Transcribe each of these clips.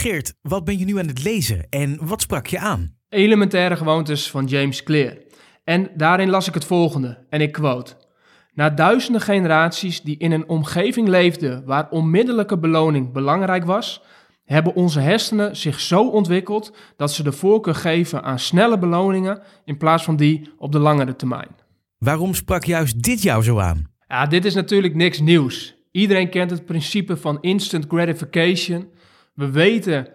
Geert, wat ben je nu aan het lezen en wat sprak je aan? Elementaire gewoontes van James Clear. En daarin las ik het volgende, en ik quote. Na duizenden generaties die in een omgeving leefden waar onmiddellijke beloning belangrijk was, hebben onze hersenen zich zo ontwikkeld dat ze de voorkeur geven aan snelle beloningen in plaats van die op de langere termijn. Waarom sprak juist dit jou zo aan? Ja, dit is natuurlijk niks nieuws. Iedereen kent het principe van instant gratification. We weten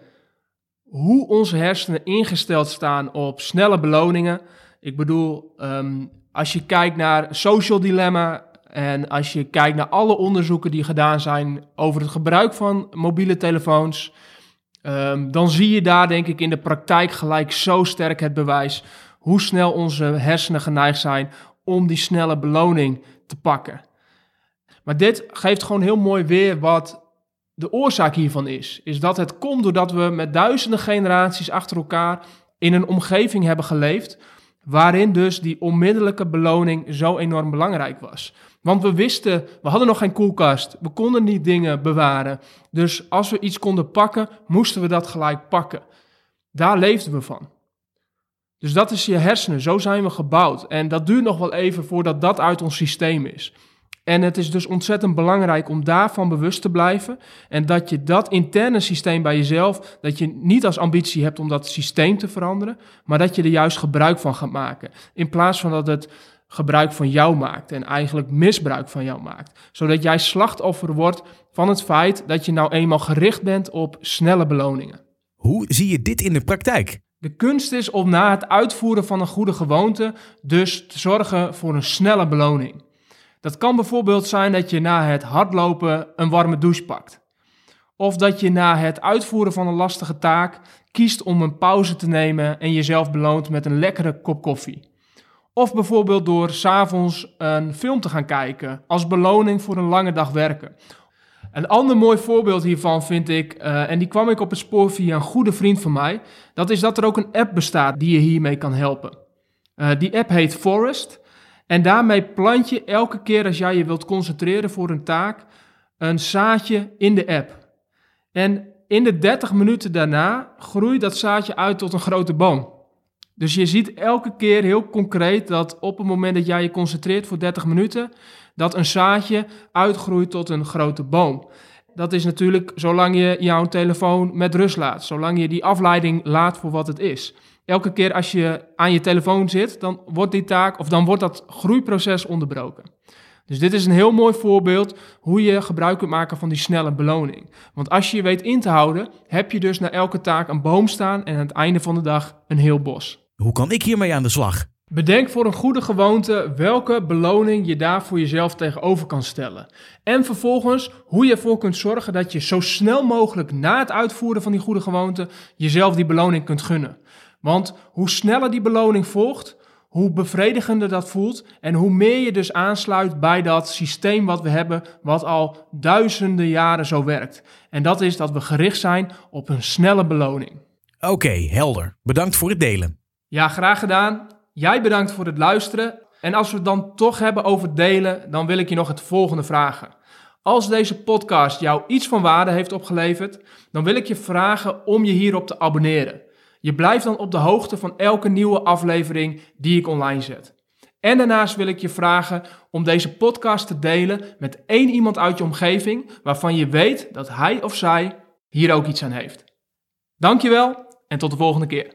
hoe onze hersenen ingesteld staan op snelle beloningen. Ik bedoel, ehm, als je kijkt naar social dilemma en als je kijkt naar alle onderzoeken die gedaan zijn over het gebruik van mobiele telefoons, ehm, dan zie je daar denk ik in de praktijk gelijk zo sterk het bewijs hoe snel onze hersenen geneigd zijn om die snelle beloning te pakken. Maar dit geeft gewoon heel mooi weer wat de oorzaak hiervan is. Is dat het komt doordat we met duizenden generaties achter elkaar in een omgeving hebben geleefd waarin dus die onmiddellijke beloning zo enorm belangrijk was. Want we wisten, we hadden nog geen koelkast, we konden niet dingen bewaren. Dus als we iets konden pakken, moesten we dat gelijk pakken. Daar leefden we van. Dus dat is je hersenen, zo zijn we gebouwd. En dat duurt nog wel even voordat dat uit ons systeem is. En het is dus ontzettend belangrijk om daarvan bewust te blijven. En dat je dat interne systeem bij jezelf, dat je niet als ambitie hebt om dat systeem te veranderen, maar dat je er juist gebruik van gaat maken. In plaats van dat het gebruik van jou maakt en eigenlijk misbruik van jou maakt. Zodat jij slachtoffer wordt van het feit dat je nou eenmaal gericht bent op snelle beloningen. Hoe zie je dit in de praktijk? De kunst is om na het uitvoeren van een goede gewoonte dus te zorgen voor een snelle beloning. Dat kan bijvoorbeeld zijn dat je na het hardlopen een warme douche pakt. Of dat je na het uitvoeren van een lastige taak kiest om een pauze te nemen en jezelf beloont met een lekkere kop koffie. Of bijvoorbeeld door s'avonds een film te gaan kijken als beloning voor een lange dag werken. Een ander mooi voorbeeld hiervan vind ik, uh, en die kwam ik op het spoor via een goede vriend van mij, dat is dat er ook een app bestaat die je hiermee kan helpen. Uh, die app heet Forest en daarmee plant je elke keer als jij je wilt concentreren voor een taak een zaadje in de app. En in de 30 minuten daarna groeit dat zaadje uit tot een grote boom. Dus je ziet elke keer heel concreet dat op het moment dat jij je concentreert voor 30 minuten, dat een zaadje uitgroeit tot een grote boom. Dat is natuurlijk zolang je jouw telefoon met rust laat, zolang je die afleiding laat voor wat het is. Elke keer als je aan je telefoon zit, dan wordt die taak of dan wordt dat groeiproces onderbroken. Dus dit is een heel mooi voorbeeld hoe je gebruik kunt maken van die snelle beloning. Want als je je weet in te houden, heb je dus na elke taak een boom staan en aan het einde van de dag een heel bos. Hoe kan ik hiermee aan de slag? Bedenk voor een goede gewoonte welke beloning je daar voor jezelf tegenover kan stellen. En vervolgens hoe je ervoor kunt zorgen dat je zo snel mogelijk na het uitvoeren van die goede gewoonte jezelf die beloning kunt gunnen. Want hoe sneller die beloning volgt, hoe bevredigender dat voelt en hoe meer je dus aansluit bij dat systeem wat we hebben, wat al duizenden jaren zo werkt. En dat is dat we gericht zijn op een snelle beloning. Oké, helder. Bedankt voor het delen. Ja, graag gedaan. Jij bedankt voor het luisteren. En als we het dan toch hebben over delen, dan wil ik je nog het volgende vragen. Als deze podcast jou iets van waarde heeft opgeleverd, dan wil ik je vragen om je hierop te abonneren. Je blijft dan op de hoogte van elke nieuwe aflevering die ik online zet. En daarnaast wil ik je vragen om deze podcast te delen met één iemand uit je omgeving waarvan je weet dat hij of zij hier ook iets aan heeft. Dankjewel en tot de volgende keer.